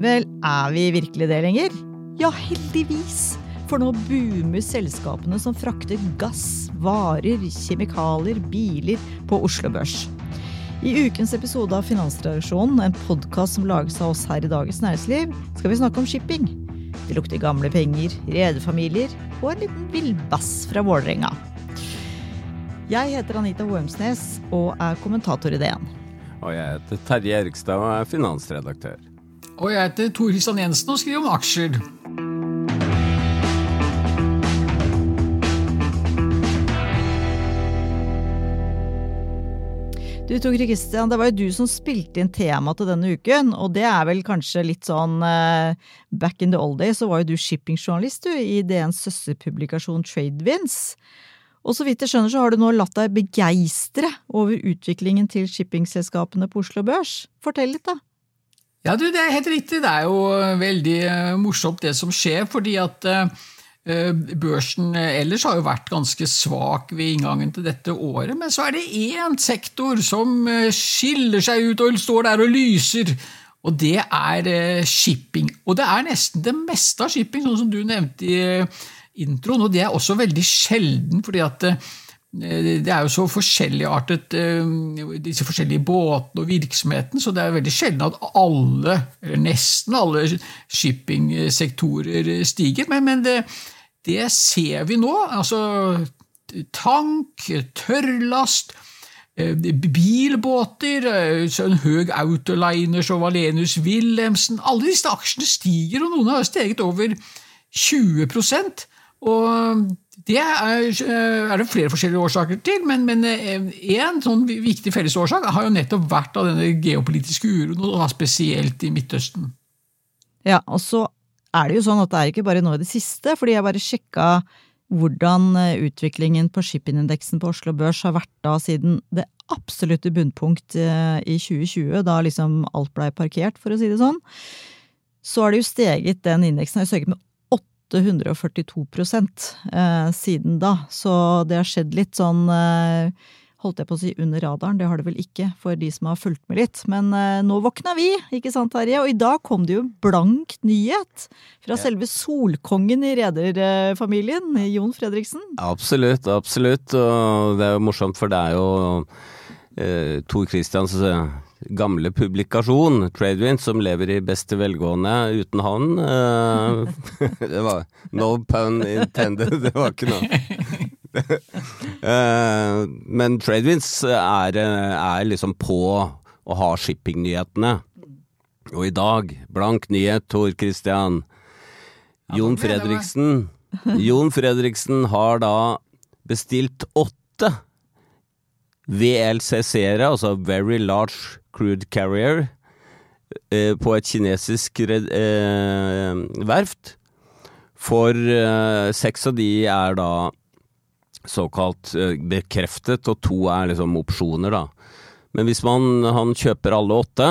Vel, er vi virkelig det lenger? Ja, heldigvis! For nå boomer selskapene som frakter gass, varer, kjemikalier, biler på Oslo Børs. I ukens episode av Finansredaksjonen, en podkast som lages av oss her i Dagens Næringsliv, skal vi snakke om shipping. Det lukter gamle penger, rederfamilier og en liten villbass fra Vålerenga. Jeg heter Anita Wormsnes og er kommentator i DN. Og jeg heter Terje Erikstad og er finansredaktør. Og jeg heter Tor Kristian Jensen og skriver om aksjer. Du Tor Kristian, det var jo du som spilte inn tema til denne uken, og det er vel kanskje litt sånn uh, Back in the old days så var jo du shippingjournalist i DNs søsterpublikasjon Tradewinds. Og så vidt jeg skjønner så har du nå latt deg begeistre over utviklingen til shippingselskapene på Oslo Børs. Fortell litt, da. Ja, du, det er helt riktig. Det er jo veldig uh, morsomt det som skjer, fordi at uh, Børsen ellers har jo vært ganske svak ved inngangen til dette året, men så er det én sektor som skiller seg ut og står der og lyser, og det er shipping. Og det er nesten det meste av shipping, sånn som du nevnte i introen, og det er også veldig sjelden, fordi at det er jo så forskjelligartet, disse forskjellige båtene og virksomheten, så det er veldig sjelden at alle, eller nesten alle, shippingsektorer stiger. Men, men det, det, ser vi nå. Altså tank, tørrlast, bilbåter, en høy Autoliners og Valenius Wilhelmsen Alle disse aksjene stiger, og noen har steget over 20 og det er, er, det flere forskjellige årsaker til, men, men en sånn viktig fellesårsak har jo nettopp vært av denne geopolitiske uroen, og spesielt i Midtøsten. Ja, og så er det jo sånn at det er ikke bare nå i det siste, fordi jeg bare sjekka hvordan utviklingen på shippingindeksen på Oslo Børs har vært da siden det absolutte bunnpunkt i 2020, da liksom alt blei parkert, for å si det sånn. Så har det jo steget, den indeksen har jo steget med 842 eh, siden da. Så det har skjedd litt sånn eh, holdt jeg på å si under radaren, det har det vel ikke for de som har fulgt med litt. Men eh, nå våkna vi, ikke sant Terje? Og i dag kom det jo blank nyhet fra ja. selve solkongen i rederfamilien, Jon Fredriksen. Absolutt, absolutt. Og det er jo morsomt, for det er jo eh, Tor Christians gamle publikasjon, Tradewind, som lever i beste velgående uten han. Uh, det var no pun intended, det var ikke noe. uh, men Tradewinds er, er, liksom på å ha shippingnyhetene. Og i dag, blank nyhet, Tor Christian. Jon Fredriksen Jon Fredriksen har da bestilt åtte VLCC-ere, altså Very Large Crude Carrier eh, på et kinesisk eh, verft. For eh, seks av de er da såkalt eh, bekreftet, og to er liksom opsjoner, da. Men hvis man, han kjøper alle åtte,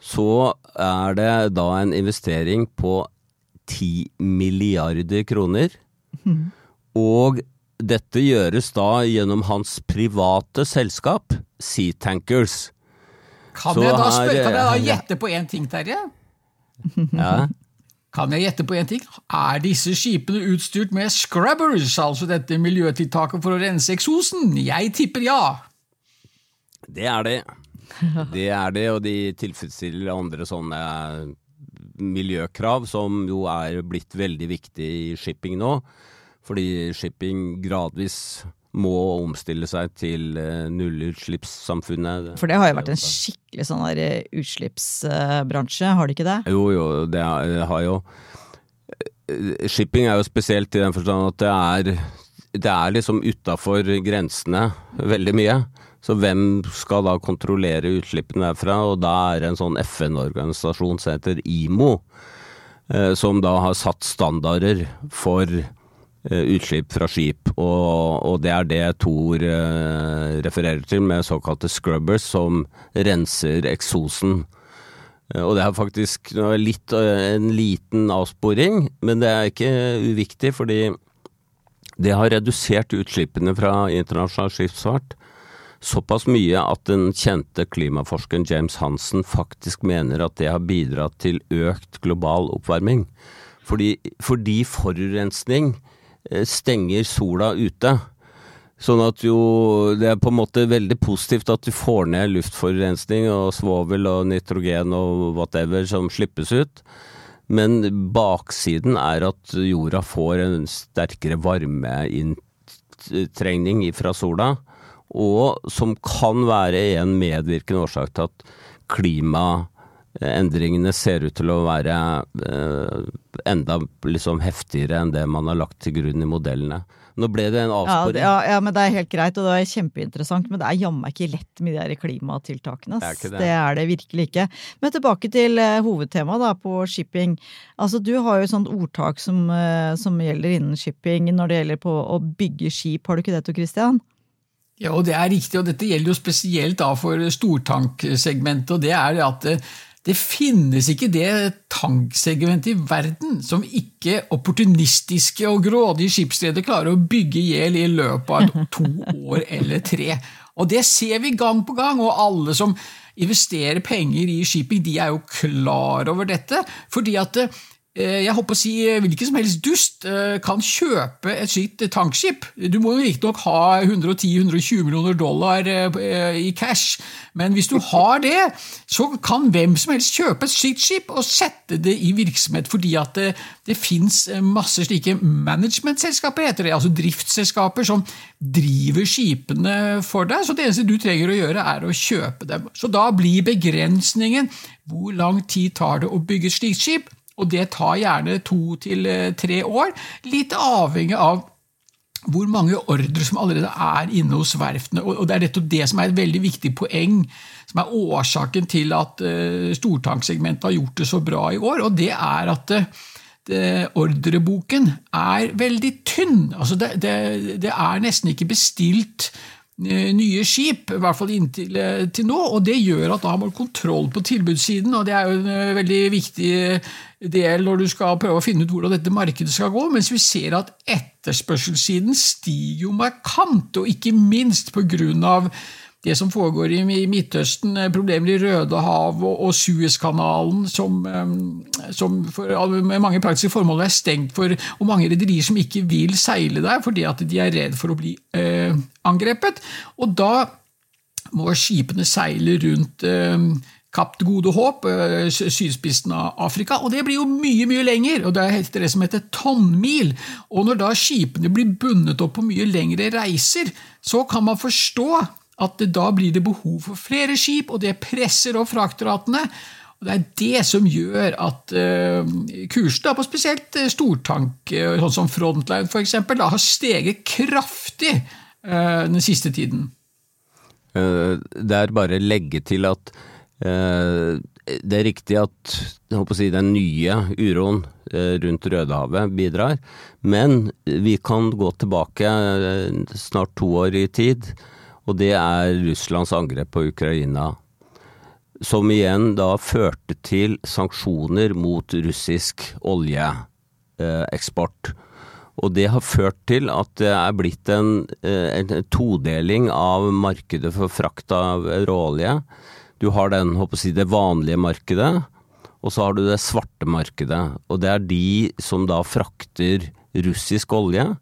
så er det da en investering på ti milliarder kroner. Mm. Og dette gjøres da gjennom hans private selskap, Sea Tankers. Kan, jeg da, spør, kan jeg da gjette på én ting, Terje? Ja. Kan jeg gjette på én ting? Er disse skipene utstyrt med scrubbers, altså dette miljøtiltaket for å rense eksosen? Jeg tipper ja. Det er det. Det er det, og de tilfredsstiller andre sånne miljøkrav som jo er blitt veldig viktig i shipping nå. Fordi shipping gradvis må omstille seg til eh, nullutslippssamfunnet. For det har jo vært en skikkelig sånn der eh, utslippsbransje, har det ikke det? Jo, jo, det har jo eh, Shipping er jo spesielt i den forstand at det er det er liksom utafor grensene veldig mye. Så hvem skal da kontrollere utslippene derfra? Og da er det en sånn FN-organisasjon som heter IMO, som da har satt standarder for utslipp fra skip. Og, og det er det Thor eh, refererer til med såkalte scrubbers, som renser eksosen. Eh, Og det er faktisk litt, eh, en liten avsporing, men det er ikke uviktig, fordi det har redusert utslippene fra internasjonal skipsfart såpass mye at den kjente klimaforskeren James Hansen faktisk mener at det har bidratt til økt global oppvarming. Fordi, fordi forurensning eh, stenger sola ute. Sånn at jo Det er på en måte veldig positivt at du får ned luftforurensning og svovel og nitrogen og whatever som slippes ut. Men baksiden er at jorda får en sterkere varmeinntrengning fra sola, og som kan være en medvirkende årsak til at klimaendringene ser ut til å være eh, enda liksom heftigere enn det man har lagt til grunn i modellene. Nå ble det en avsporing. ja, ja, men det er helt greit, og det er kjempeinteressant, men det er jammen ikke lett med de der klimatiltakene. Det er ikke det. det er det virkelig ikke. Men tilbake til eh, hovedtemaet da, på shipping. Altså, du har jo et sånt ordtak som, eh, som gjelder innen shipping når det gjelder på å bygge skip, har du ikke det, Tor Christian? Ja, og det er riktig, og dette gjelder jo spesielt da for stortanksegmentet. og det er det at det, finnes ikke det tanksegmentet i verden som ikke opportunistiske og grådige skipsredere klarer å bygge i hjel i løpet av to år eller tre. Og det ser vi gang på gang, og alle som investerer penger i shipping, de er jo klar over dette. fordi at eh, jeg håper å si hvilken som helst dust eh, kan kjøpe et slikt tankskip. Du må jo riktignok ha 110-120 millioner dollar eh, i cash, men hvis du har det, så kan hvem som helst kjøpe et slikt skip og sette det i virksomhet, fordi at det, det fins masse slike managementselskaper, heter det, altså driftsselskaper som driver skipene for deg, så det eneste du trenger å gjøre, er å kjøpe dem. Så da blir begrensningen hvor lang tid tar det å bygge et slikt skip, og det tar gjerne to til eh, tre år, litt avhengig av hvor mange ordre som allerede er inne hos verftene. Og det er nettopp det som er et veldig viktig poeng, som er årsaken til at uh, stortanksegmentet har gjort det så bra i år, og det er at eh, ordreboken er veldig tynn. Altså det, det, det er nesten ikke bestilt eh, nye skip, i hvert fall inntil eh, til nå, og det gjør at da har man kontroll på tilbudssiden, og det er jo en eh, veldig viktig del når du skal prøve å finne ut hvordan dette markedet skal gå, mens vi ser at etterspørselssiden stiger jo markant, og ikke minst av det som foregår i Midtøsten, eh, problemer i Rødehavet og Suezkanalen, som, eh, som for, med mange praktiske formål er stengt for, og mange rederier som ikke vil seile der fordi at de er redd for å bli eh, angrepet. Og da må skipene seile rundt eh, Kapp det gode håp, eh, sydspissen av Afrika, og det blir jo mye mye lenger. og Det heter det som heter tonnmil. Og Når da skipene blir bundet opp på mye lengre reiser, så kan man forstå at da blir det behov for flere skip, og det presser opp fraktratene. Og Det er det som gjør at uh, kursen på spesielt uh, stortank, uh, sånn som Frontline f.eks., har steget kraftig den siste tiden. Eh, Det er bare å legge til at eh, det er riktig at si, den nye uroen eh, rundt Rødehavet bidrar, men vi kan gå tilbake eh, snart to år i tid, og det er Russlands angrep på Ukraina. Som igjen da førte til sanksjoner mot russisk oljeeksport. Og det har ført til at det er blitt en, eh, en todeling av markedet for frakt av råolje. Du har den, håper jeg det vanlige markedet, og så har du det svarte markedet. Og det er de som da frakter russisk olje.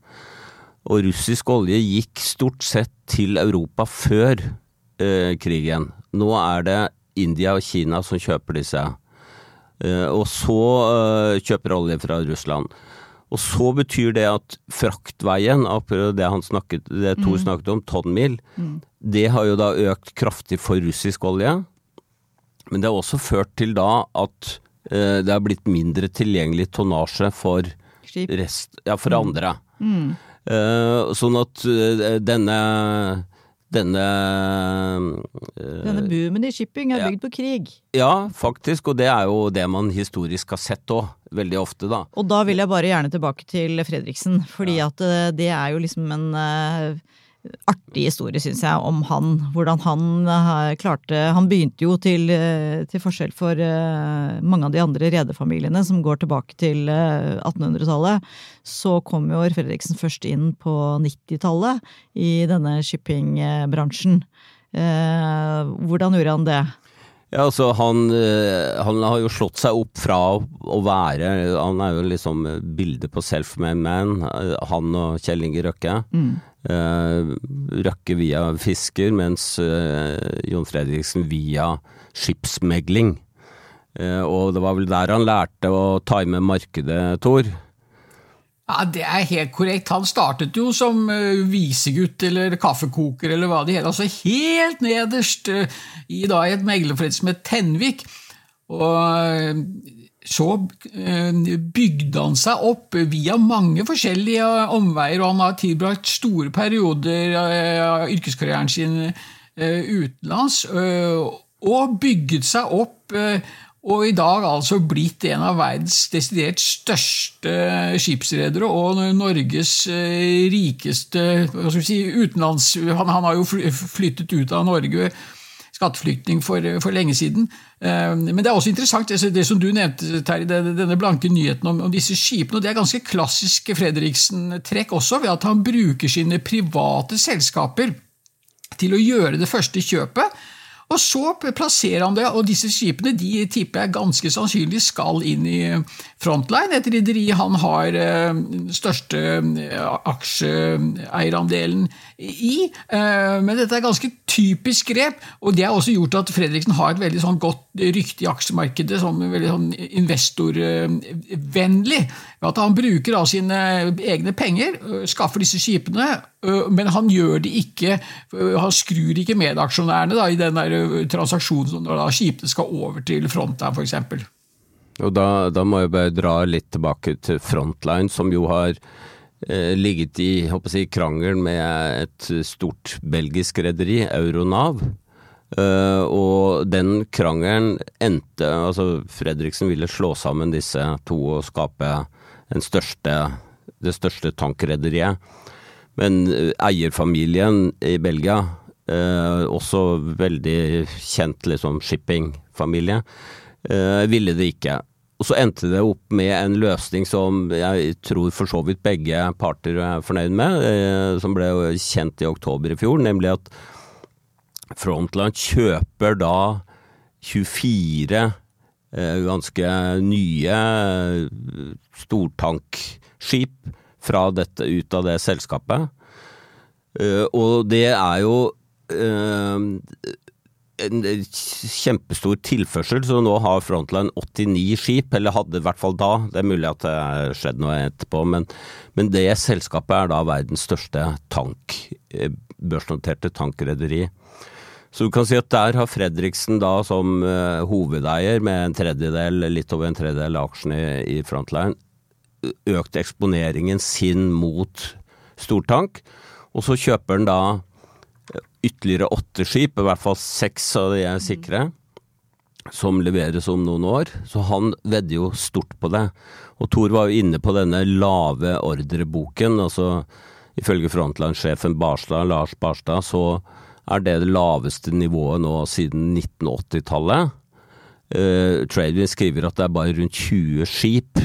Og russisk olje gikk stort sett til Europa før eh, krigen. Nå er det India og Kina som kjøper disse. Eh, og så eh, kjøper olje fra Russland. Og så betyr det at fraktveien, det han snakket, det Tor snakket om, tonnmil, det har jo da økt kraftig for russisk olje. Men det har også ført til da at eh, det har blitt mindre tilgjengelig tonnasje for rest, ja, for andre. Eh, sånn at eh, denne denne eh, Denne boomen i shipping er ja. bygd på krig. Ja, faktisk, og det er jo det man historisk har sett òg, veldig ofte, da. Og da vil jeg bare gjerne tilbake til Fredriksen, fordi at eh, det er jo liksom en eh, artig historie, syns jeg, om han. Hvordan han eh, klarte Han begynte jo til, eh, til forskjell for eh, mange av de andre rederfamiliene som går tilbake til eh, 1800-tallet, så kom jo Fredriksen først inn på 90-tallet i denne shippingbransjen. Hvordan gjorde han det? Ja, altså han, eh, han har jo slått seg opp fra å være Han er jo liksom bildet på self-made man, eh, han og Kjell Inge Røkke. Eh, Røkke via fisker, mens eh, Jon Fredriksen via skipsmegling. Eh, og det var vel der han lærte å time markedet, Tor. Ja, Det er helt korrekt. Han startet jo som eh, visegutt eller kaffekoker eller hva det hele. Altså helt nederst eh, i da et meglerforretning som het Tenvik. Og eh, så bygde han seg opp via mange forskjellige omveier, og han har tilbrakt store perioder av yrkeskarrieren sin utenlands, og bygget seg opp og i dag altså blitt en av verdens desidert største skipsredere og Norges eh, rikeste hva skal vi si, utenlands... Han, han har jo flyttet ut av Norge, skatteflyktning, for, for lenge siden. Eh, Men det er også interessant det, som du nevnte, Terje, denne blanke nyheten om, om disse skipene. og Det er ganske klassisk Fredriksen-trekk også, ved at han bruker sine private selskaper til å gjøre det første kjøpet. Og så plasserer han det, og disse skipene de tipper jeg ganske sannsynlig skal inn i Frontline, et rederi han har eh, den største eh, aksjeeierandelen i. Eh, Men dette er ganske typisk grep, og det har også gjort at Fredriksen har et veldig sånn godt rykte i aksjemarkedet som veldig sånn investorvennlig. At han bruker av sine egne penger, øh, skaffer disse skipene, øh, men han gjør det ikke Han skrur ikke medaksjonærene da, i den der transaksjonen når da skipene skal over til Frontline, f.eks. Og da, da må jeg bare dra litt tilbake til Frontline, som jo har eh, ligget i jeg krangel med et stort belgisk rederi, Euronav. Uh, og den krangelen endte Altså, Fredriksen ville slå sammen disse to og skape største, det største tankrederiet. Men eh, eierfamilien i Belgia, uh, også veldig kjent liksom shippingfamilie, uh, ville det ikke. Og så endte det opp med en løsning som jeg tror for så vidt begge parter er fornøyd med, eh, som ble kjent i oktober i fjor, nemlig at Frontline kjøper da 24 eh, ganske nye eh, stortankskip fra dette, ut av det selskapet. Og det er jo en kjempestor tilførsel, så nå har Frontline 89 skip, eller hadde i hvert fall da, det er mulig at det har skjedd noe etterpå, men, men det selskapet er da verdens største tank, eh, børsnoterte tankrederi. Så du kan si at der har Fredriksen da som eh, hovedeier med en tredjedel, litt over en tredjedel av aksjene i, i Frontline, økt eksponeringen sin mot stortank, og så kjøper han da ytterligere åtte skip, i hvert fall seks av de er sikre, som leveres om noen år. Så han vedder jo stort på det. Og Thor var jo inne på denne lave ordreboken. altså Ifølge Frontline-sjefen Barstad, Lars Barstad, så er det det laveste nivået nå siden 1980-tallet. Uh, Tradewin skriver at det er bare rundt 20 skip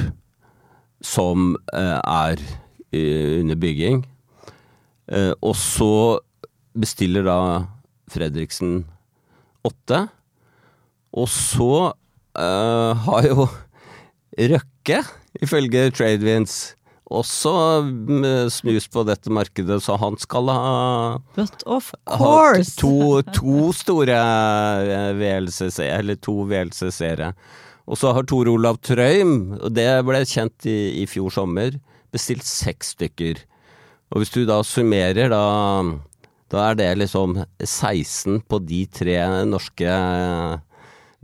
som uh, er uh, under bygging. Uh, og så bestiller da Fredriksen åtte. Og så uh, har jo Røkke, ifølge Tradewinds, også mm, snus på dette markedet, så han skal ha But of course! To, to store eh, VLCC, eller to VLCC-ere. Og så har Tor Olav Trøim, og det ble kjent i, i fjor sommer, bestilt seks stykker. Og hvis du da summerer, da, da er det liksom 16 på de tre norske eh,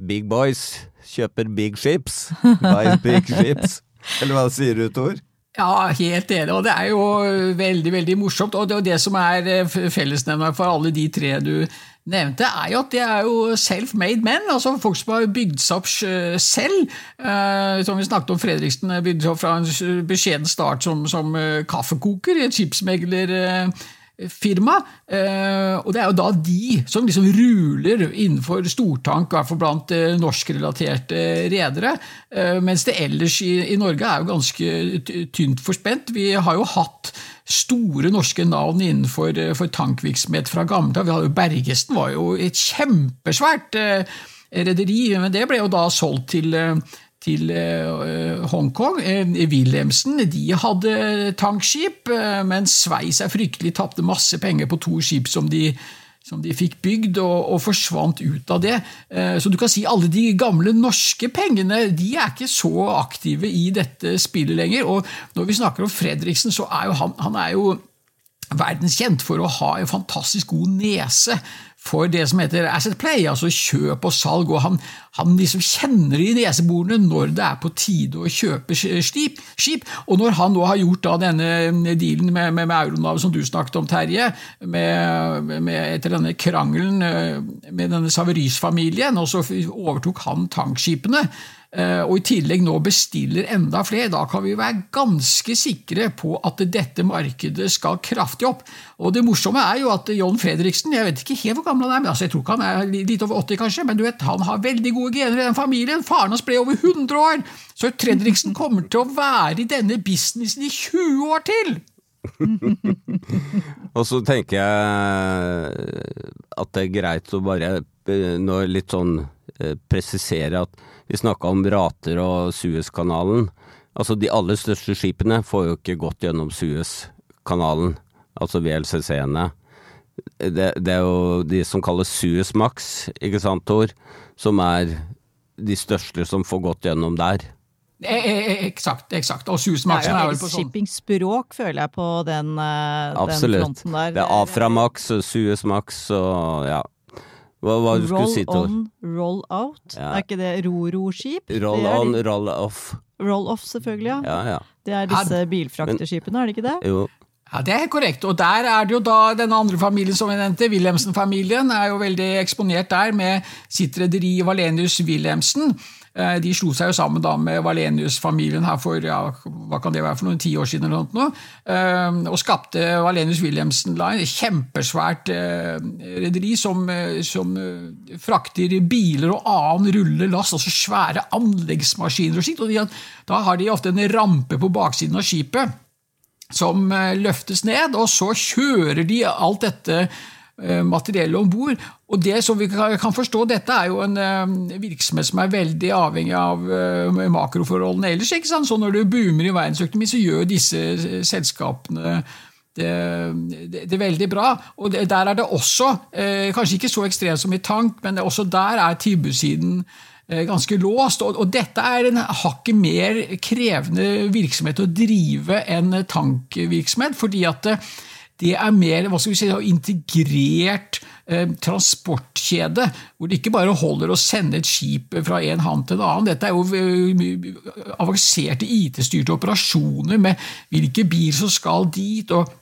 big boys. Kjøper big ships. Buy big ships. Eller hva sier du, Tor? Ja, helt enig. Og det er jo veldig veldig morsomt. Og det, det som er fellesnevneren for alle de tre du nevnte, er jo at det er jo self-made men. altså Folk som har bygd seg opp selv. Eh, som vi snakket om, Fredriksen bygde seg opp fra en beskjeden start som, som eh, kaffekoker i et skipsmegler. Eh, firma, eh, og det er jo da de som liksom ruler innenfor stortank, i hvert fall blant eh, norskrelaterte redere, eh, mens det ellers i, Norge er jo ganske tynt forspent. Vi har jo hatt store norske navn innenfor for tankvirksomhet fra gammelt av. Bergesten var jo et kjempesvært rederi, men det ble jo da solgt til til eh, Hongkong. Eh, Wilhelmsen de hadde tankskip, eh, men Sveis er fryktelig, tapte masse penger på to skip som de, som de fikk bygd, og, og, forsvant ut av det. Så du kan si alle de gamle norske pengene de er ikke så aktive i dette spillet lenger. Og når vi snakker om Fredriksen, så er jo han, han er verdenskjent for å ha en fantastisk god nese for det som heter asset play, altså kjøp og salg. og Han, han liksom kjenner i neseborene når det er på tide å kjøpe skip. skip. Og når han nå har gjort da denne dealen med, med, med Euronav som du snakket om, Terje, med, med, etter denne krangelen eh, med denne Saveris-familien, og så overtok han tankskipene Eh, og i tillegg nå bestiller enda flere, da kan vi være ganske sikre på at dette markedet skal kraftig opp. Og Det morsomme er jo at John Fredriksen, jeg vet ikke helt hvor gammel han er, men altså jeg tror ikke han er litt over 80 kanskje, men du vet, han har veldig gode gener i den familien. Faren hans ble over 100 år, så Fredriksen kommer til å være i denne businessen i 20 år til! og så tenker jeg at det er greit å bare eh, nå litt sånn eh, presisere at vi snakka om Rater og Suezkanalen. Altså, de aller største skipene får jo ikke gått gjennom Suezkanalen, altså VLCC-ene. Det, det, er jo de som kalles Suezmax, ikke sant, Tor, som er de største som får gått gjennom der. Eksakt. eksakt. Og Suezmaxen er, vel på sånn Shippingspråk, føler jeg, på den, uh, den fronten der. Absolutt. Det er Aframax og Suezmax og ja. Hva hva det du skulle si? Roll on, roll out. Ja. Er ikke det ro-ro-skip? Roll on, roll off. Roll off, selvfølgelig, ja. ja, ja. Det er disse bilfrakteskipene, er det ikke det? Jo. Ja, Det er korrekt. Og der er det jo da denne andre familien som vi nevnte, Wilhelmsen-familien, er jo veldig eksponert der med sitt rederi Valenius Wilhelmsen. Eh, de slo seg jo sammen da med Valenius-familien her for ja, hva kan det være for noen ti år siden, eller noe, eh, og skapte Valenius Wilhelmsen Line, kjempesvært eh, rederi som, som, frakter biler og annen rullelast, altså svære anleggsmaskiner og slikt. og de, Da har de ofte en rampe på baksiden av skipet som løftes ned, og så kjører de alt dette materiellet om bord. Og det som vi kan forstå, dette er jo en eh, virksomhet som er veldig avhengig av eh, makroforholdene ellers. ikke sant? Så når det boomer i verdensøkonomi, så gjør disse selskapene det, det, det, er veldig bra. Og det, der er det også, eh, kanskje ikke så ekstremt som i tank, men også der er tilbudssiden eh, ganske låst. Og, og, dette er en hakket mer krevende virksomhet å drive enn tankvirksomhet. fordi at eh, det er mer hva skal vi si, integrert eh, transportkjede, hvor det ikke bare holder å sende et skip fra en hand til en annen. Dette er jo eh, avanserte IT-styrte operasjoner med hvilke bil som skal dit. og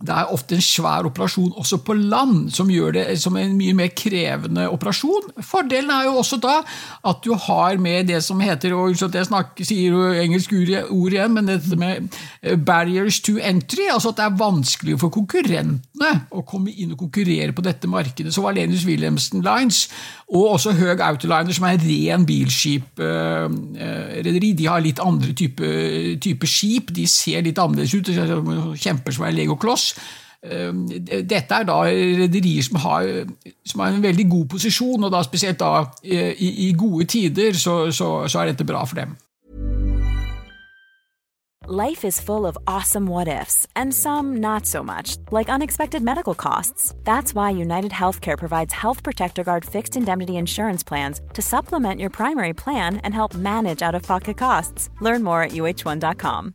det er ofte en svær operasjon også på land, som gjør det som en mye mer krevende operasjon. Fordelen er jo også da at du har med det som heter og Jeg snakker, sier jo engelsk ord igjen, men dette med eh, barriers to entry, altså at det er vanskelig for konkurrentene å komme inn og konkurrere på dette markedet. Så Valenius Wilhelmsen Lines og også Høg Autoliner, som er ren bilskiprederi, eh, de har litt andre type, type skip. De ser litt annerledes ut. Kjempesvær legokloss. Eh, dette er da rederier som, som, har en veldig god posisjon, og da spesielt da i, i gode tider så, så, så er dette bra for dem. Life is full of awesome what ifs, and some not so much, like unexpected medical costs. That's why United Healthcare provides Health Protector Guard fixed indemnity insurance plans to supplement your primary plan and help manage out of pocket costs. Learn more at uh1.com.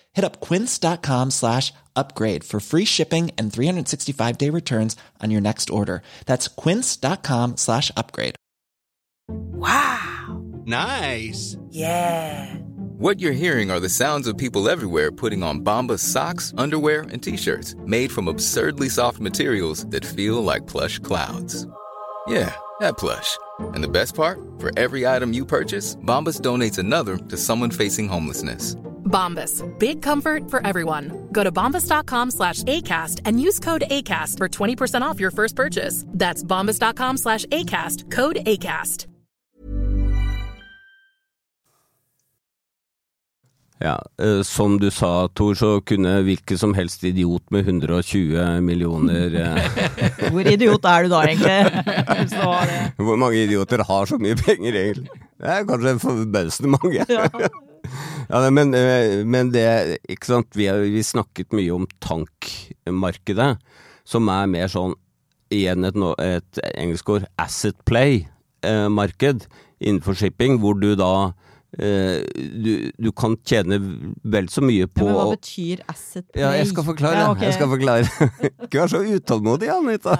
Hit up quince.com slash upgrade for free shipping and 365 day returns on your next order. That's quince.com slash upgrade. Wow. Nice. Yeah. What you're hearing are the sounds of people everywhere putting on Bombas socks, underwear, and t-shirts made from absurdly soft materials that feel like plush clouds. Yeah, that plush. And the best part? For every item you purchase, Bombas donates another to someone facing homelessness. Bombas. Big comfort for everyone. Go to bombas.com slash ACAST and use code ACAST for 20% off your first purchase. That's bombas.com slash ACAST. Code ACAST. Ja, eh, Som du sa, Tor, så kunne hvilken som helst idiot med 120 millioner eh, Hvor idiot er du da, egentlig? Hvor mange idioter har så mye penger, egentlig? Det er kanskje forbausende mange. Ja. Ja, men, eh, men det Ikke sant, vi har vi snakket mye om tankmarkedet, som er mer sånn, igjen et, et engelsk ord, asset play-marked innenfor shipping, hvor du da eh, du, du kan tjene vel så mye Ja, på men hva betyr asset play? Ja, jeg skal forklare. Ja, okay. Jeg skal forklare. Ikke vær så utålmodig, Anita.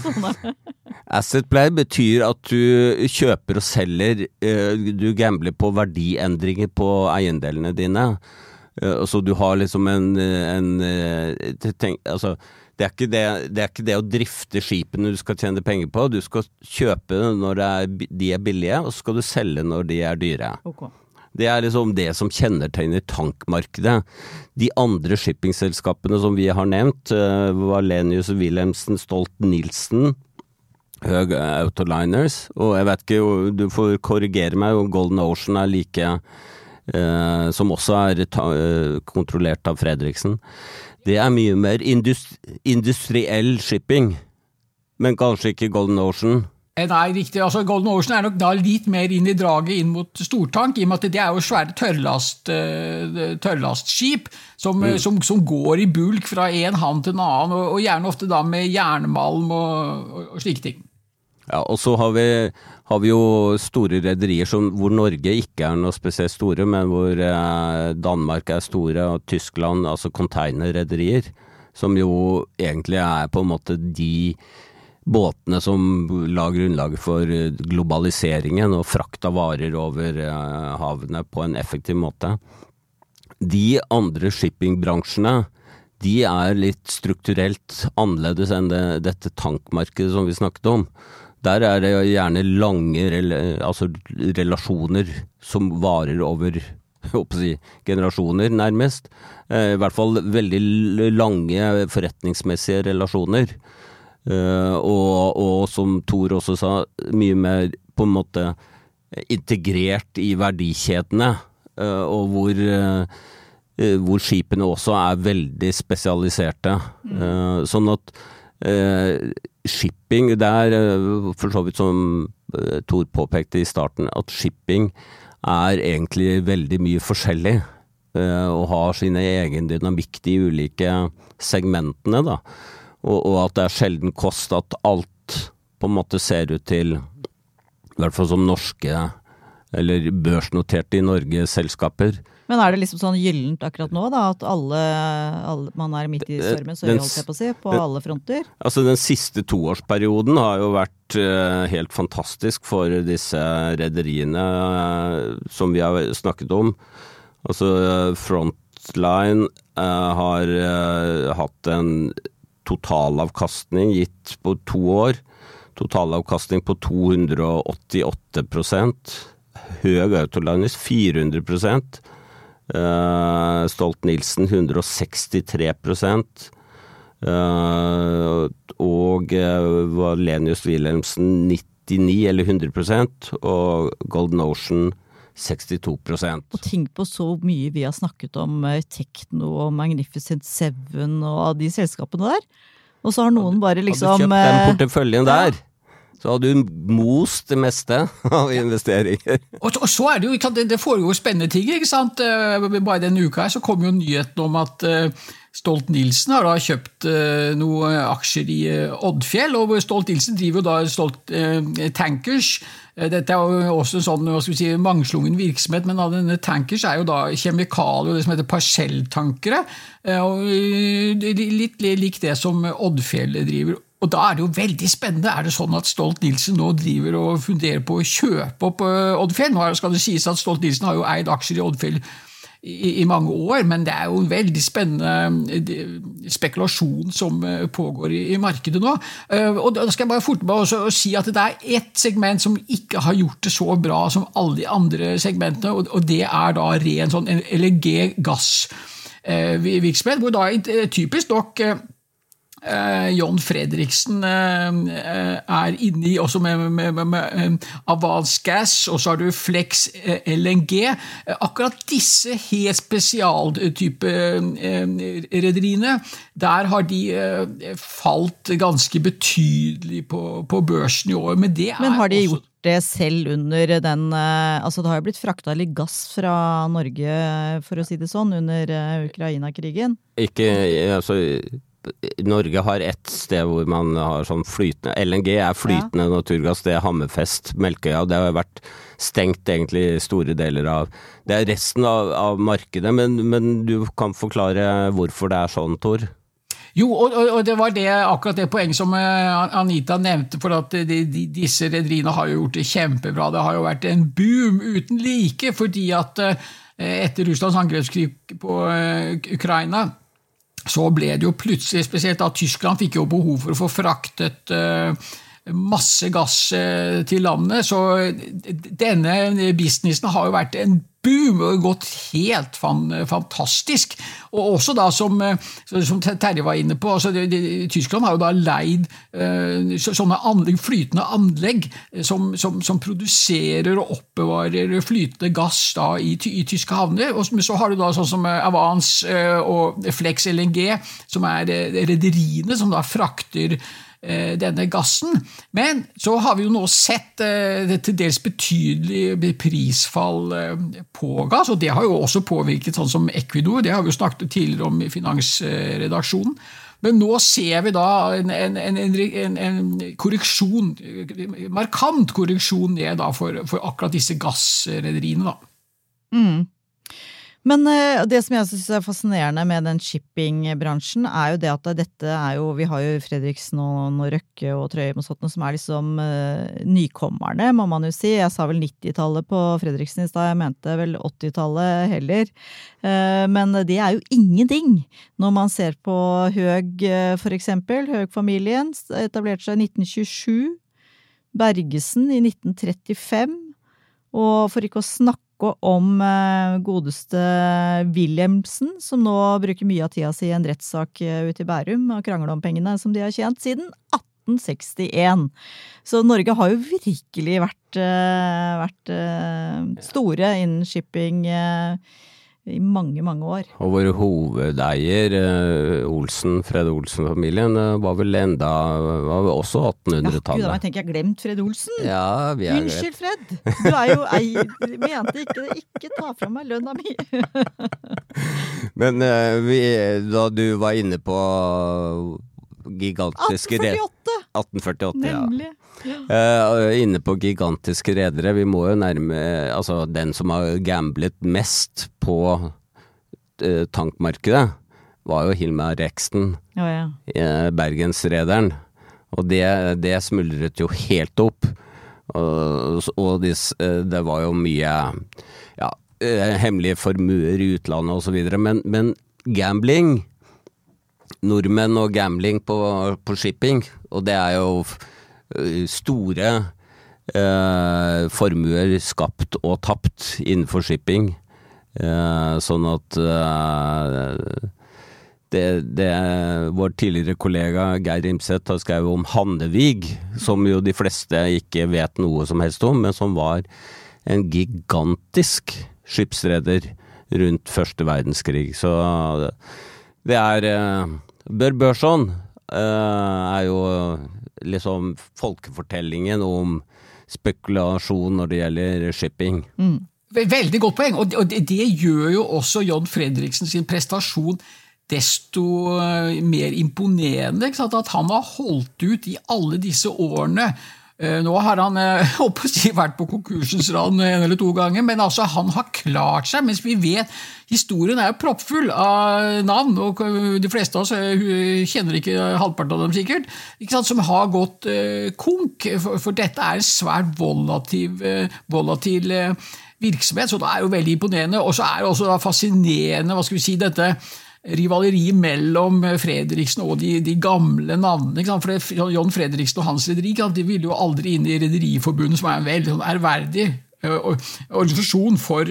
Sånn. Asset play betyr at du kjøper og selger, eh, du gambler på verdiendringer på eiendelene dine. Eh, Så du har liksom en, en eh, tenk, altså, det, er det, det er ikke det å drifte skipene du skal tjene penger på. Du skal kjøpe når det er, de er billige, og så skal du selge når de er dyre. Okay. Det er liksom det som kjennetegner tankmarkedet. De andre shippingselskapene som vi har nevnt, uh, Valenius Wilhelmsen, Stolt-Nielsen, Høg Autoliners, og jeg vet ikke, du får korrigere meg, Golden Ocean er like, eh, som også er eh, kontrollert av Fredriksen. Det er mye mer industri industriell shipping, men kanskje ikke Golden Ocean. Eh, Nei, riktig. Altså, Golden Ocean er nok da litt mer inn i draget inn mot stortank, i og med at det er jo svære tørrlast, eh, tørrlastskip som, mm. som, som går i bulk fra en havn til en annen, og, og gjerne ofte da med jernmalm og, og, og slike ting. Ja, og så har vi, har vi jo store rederier hvor Norge ikke er noe spesielt store, men hvor eh, Danmark er store, og Tyskland, altså containerrederier, som jo egentlig er på en måte de båtene som la grunnlaget for eh, globaliseringen og frakt av varer over eh, havene på en effektiv måte. De andre shippingbransjene, de er litt strukturelt annerledes enn det, dette tankmarkedet som vi snakket om. Der er det gjerne lange altså relasjoner som varer over si, generasjoner, nærmest. Eh, I hvert fall veldig lange forretningsmessige relasjoner. Eh, og, og som Thor også sa, mye mer på en måte integrert i verdikjedene, eh, og hvor hvor skipene også er veldig spesialiserte. Mm. sånn at shipping Det er eh, for så vidt som Tor Thor påpekte i starten, at shipping er egentlig veldig mye forskjellig. eh, og har sin egen dynamikk, de ulike segmentene, da. Og, og at det er sjelden kost at alt på en måte ser ut til, i hvert fall som norske, eller børsnoterte i Norge, selskaper, Men er det liksom sånn gyllent akkurat nå, da? At alle, alle man er midt i stormen, så holdt jeg på å si, på den- alle fronter? Altså Den siste toårsperioden har jo vært eh, helt fantastisk for disse rederiene eh, som vi har snakket om. Altså Frontline eh, har hatt en totalavkastning gitt på to år. Totalavkastning på 288% Høg Autoliners 400 eh, Stolt-Nielsen 163 Uh, og uh, Valenius Wilhelmsen 99 eller 100% og Golden Ocean 62% Og tenk på så mye vi har snakket om uh, Tekno og Magnificent Seven og de selskapene der. Og så har noen bare liksom Hadde kjøpt den eh, porteføljen der, så hadde du most det meste av investeringer. Og, og så er det jo, det, foregår spennende ting. ikke sant? Eh, Bare denne uka her så kom jo nyheten om at eh, Stolt-Nielsen har da kjøpt eh, noen aksjer i Oddfjell, og Stolt-Nielsen driver jo da Stolt Tankers. Dette er jo også en sånn hva skal vi si, mangslungen virksomhet, men av denne Tankers er jo da kjemikalier og det som heter parselltankere. Litt lik det som Oddfjell driver. Og da er det jo veldig spennende. Er det sånn at Stolt-Nielsen nå driver og funderer på å kjøpe opp eh, Oddfjell? Nå skal det sies at Stolt-Nielsen har jo eid aksjer i Oddfjell i, i mange år, men det er jo en veldig spennende eh, spekulasjon som eh, pågår i, i markedet nå. Og da skal jeg bare forte meg også å si at det er ett segment som ikke har gjort det så bra som alle de andre segmentene, og, det er da ren sånn LNG gassvirksomhet, hvor da typisk nok eh, John Fredriksen eh, eh, er inne i, også med, med, med, med eh, Avance Gas, og så har du Flex eh, LNG. Eh, akkurat disse helt spesialtype eh, rederiene, der har de eh, falt ganske betydelig på, på børsen i år. Men, det er Men har de også- gjort det selv under den eh, Altså det har jo blitt frakta litt gass fra Norge, for å si det sånn, under eh, Ukraina-krigen. Ikke, altså, Norge har ett sted hvor man har sånn flytende LNG er flytende naturgass, det er Hammerfest, Melkøya. Det har vært stengt egentlig store deler av Det er resten av, av markedet, men, men du kan forklare hvorfor det er sånn, Tor? Jo, og, og og det var det, akkurat det poenget som eh, Anita nevnte, for at de, de, disse rederiene har jo gjort det kjempebra. Det har jo vært en boom uten like, fordi at eh, etter Russlands angrepskrig på eh, Ukraina, så ble det jo plutselig, spesielt da Tyskland fikk jo behov for å få fraktet eh, masse gass eh, til landet, så denne businessen har jo vært en boom og gått helt fan, fantastisk. Og også da, som, eh, som Terje var inne på, altså, de, de, Tyskland har jo da leid eh, sånne anlegg, flytende anlegg eh, som, som, som produserer og oppbevarer flytende gass da i, i tyske havner. Og så- har du da sånn som eh, og Flex LNG, som er rederiene som da frakter denne gassen. Men så har vi jo nå sett eh, det til dels betydelig prisfall eh, på gass, og det har jo også påvirket sånn som Equinor, det har vi jo snakket tidligere om i finansredaksjonen. Men nå ser vi da en, en, en, en, korreksjon, markant korreksjon ned for, for akkurat disse gassrederiene. da. Mm. Men eh, det som jeg synes er fascinerende med den shippingbransjen, er jo det at dette er jo Vi har jo Fredriksen og, og Røkke og Trøim og sånt, som er liksom eh, nykommerne, må man jo si. Jeg sa vel 90-tallet på Fredriksen i stad, jeg mente vel 80-tallet heller. Eh, men det er jo ingenting når man ser på Høg, for eksempel. Høg-familien etablerte seg i 1927. Bergesen i 1935. Og for ikke å snakke om eh, godeste Wilhelmsen, som nå bruker mye av tida si i en rettssak eh, ute i Bærum og krangler om pengene som de har tjent siden 1861. Så Norge har jo virkelig vært, eh, vært store innen shipping i mange, mange år. Og vår hovedeier, eh, Olsen, Fred Olsen-familien, eh, var vel enda var vel også Ja, gud, da 1800-tallet. tenker jeg har glemt Fred Olsen! Ja, vi er Unnskyld, Fred! Du er jo eier Mente ikke det. Ikke ta fra meg lønna mi! Men eh, vi, da du var inne på gigantiske re- 1848! Nemlig. ja. Eh, inne på gigantiske redere. Vi må jo nærme Altså, den som har gamblet mest på uh, tankmarkedet, var jo Hilmar Rexton, oh, ja. uh, bergensrederen. Og det, det smuldret jo helt opp. Og, og eh, det var jo mye ja, hemmelige formuer i utlandet videre. Men, men gambling Nordmenn og gambling på, på shipping, og det er jo eh, store eh, formuer skapt og tapt innenfor shipping. Eh, sånn at eh, det, det Vår tidligere kollega Geir Imseth har skrevet om Hannevig, som jo de fleste ikke vet noe som helst om, men som var en gigantisk skipsreder rundt første verdenskrig. Så det er eh, Bør Børson eh, er jo liksom folkefortellingen om spekulasjon når det gjelder shipping. Veldig godt poeng, og det, det- gjør jo også John Fredriksen sin prestasjon desto eh, mer imponerende. At han har holdt ut i alle disse årene. Eh, Nå har han eh, si, vært på konkursens rand en eller to ganger, men altså, han har klart seg. Mens vi vet historien er jo proppfull av navn, og de fleste av oss eh, kjenner ikke halvparten av dem sikkert, ikke sant? som har gått konk. For, dette er en svært volativ, volatil virksomhet, så det er jo veldig imponerende. Og så er det også fascinerende hva skal vi si, dette rivaleriet mellom Fredriksen og de, de gamle navnene. For John Fredriksen og hans rederi de ville jo aldri inn i Rederiforbundet, som er en veldig sånn ærverdig organisasjon for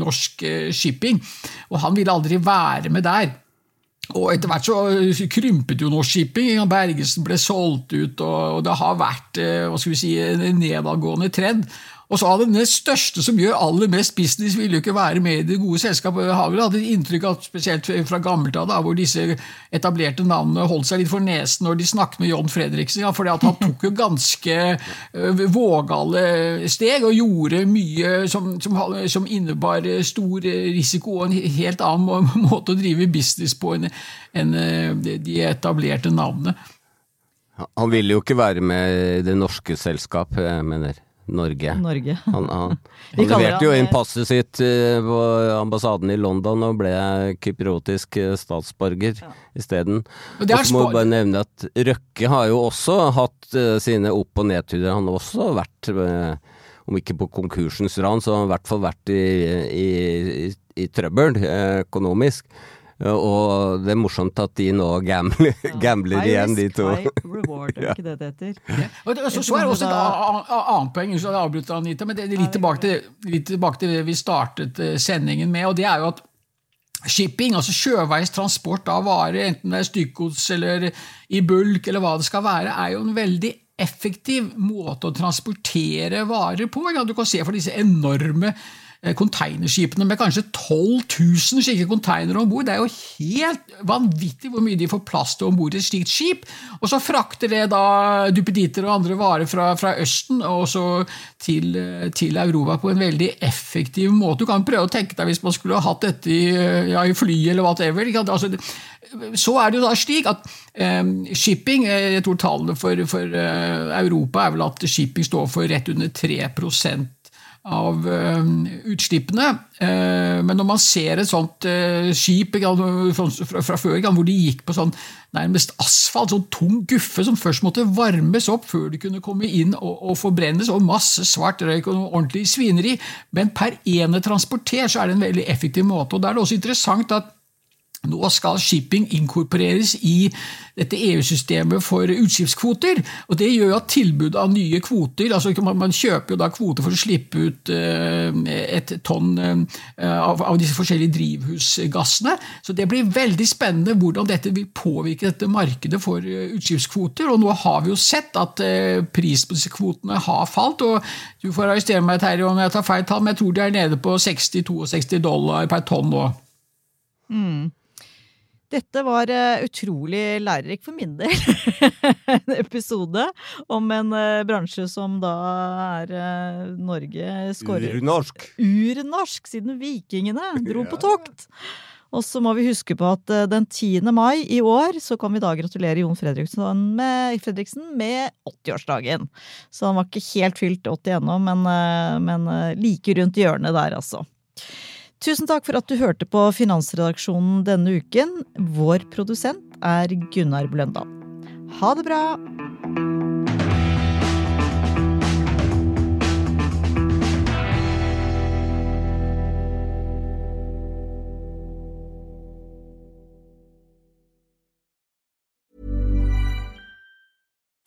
norsk shipping, og han ville aldri være med der. Og etter hvert så krympet jo Norsk Shipping. Bergesen ble solgt ut, og det har vært hva skal vi si, en nedadgående trend. Og så har den største som gjør aller mest business, vil jo ikke være med i det gode selskapet. Jeg har vel hatt et inntrykk av, spesielt fra gammelt av, hvor disse etablerte navnene holdt seg litt for nesen når de snakket med John Fredriksen. Ja, for han tok jo ganske eh, vågale steg og gjorde mye som, som, som innebar eh, stor eh, risiko og en helt annen må- måte å drive business på enn enn, eh, de etablerte navnene. Han ville jo ikke være med i det norske selskap, jeg mener Norge. Norge. Han, han, han leverte jo inn eh, passet sitt eh, på ambassaden i London og ble kypriotisk statsborger statsborger isteden. Og så må vi bare nevne at Røkke har jo også hatt eh, sine opp- og nedturer. Han har også vært, eh, om ikke på konkursens ran, så har han i hvert fall vært i, i, i, i trøbbel eh, økonomisk. Og det er morsomt at de nå gambler, gambler High igjen, de to. High reward, er det ikke det det heter? Og det, så, så er det også et annet poeng, unnskyld at jeg avbryter Anita, men det er litt tilbake, til, litt tilbake til det vi startet eh, sendingen med, og det er jo at shipping, altså sjøveis transport av varer, enten det er stykkgods eller i bulk eller hva det skal være, er jo en veldig effektiv måte å transportere varer på. Du kan se for disse enorme containerskipene med kanskje 12 000 slike konteinere om bord. Det er jo helt vanvittig hvor mye de får plass til om bord i et slikt skip. Og så frakter det da duppeditter og andre varer fra, fra Østen og så til, eh, til Europa på en veldig effektiv måte. Du kan prøve å tenke deg hvis man skulle ha hatt dette i, eh, ja, i fly eller whatever. ikke? Altså, så er det jo da slik at eh, shipping, eh, jeg tror tallene for, for eh, Europa er vel at shipping står for rett under 3 av eh, utslippene. Eh, men når man ser et sånt eh, skip fra, før, hvor de gikk på sånn nærmest asfalt, sånn tung guffe som først måtte varmes opp før de kunne komme inn og forbrennes, og masse svart røyk og noe ordentlig svineri, men per ene transporter så er det en veldig effektiv måte. og Da er det også interessant at nå skal shipping inkorporeres i dette EU-systemet for utslippskvoter. og Det gjør at tilbudet av nye kvoter altså Man, kjøper jo da kvoter for å slippe ut eh, et tonn eh, av, disse forskjellige drivhusgassene. Så Det blir veldig spennende hvordan dette vil påvirke dette markedet for utskipskvoter, utslippskvoter. og Nå har vi jo sett at eh, prisen på disse kvotene har falt. og Du får arrestere meg Terje, om jeg tar feil tall, men jeg tror de er nede på 60-62 dollar per tonn nå. Dette var eh, utrolig lærerik for min del. en episode om en eh, bransje som da er uh, Norge skårer Urnorsk. urnorsk siden vikingene dro på tokt. Og så må vi huske på at eh, den 10. mai i år så kan vi da gratulere Jon Fredriksen med, Fredriksen med 80-årsdagen. Så han var ikke helt fylt 80 ennå, men, eh, men eh, like rundt hjørnet der, altså. Tusen takk for at du hørte på Finansredaksjonen denne uken. Vår produsent er Gunnar Bløndal. Ha det bra!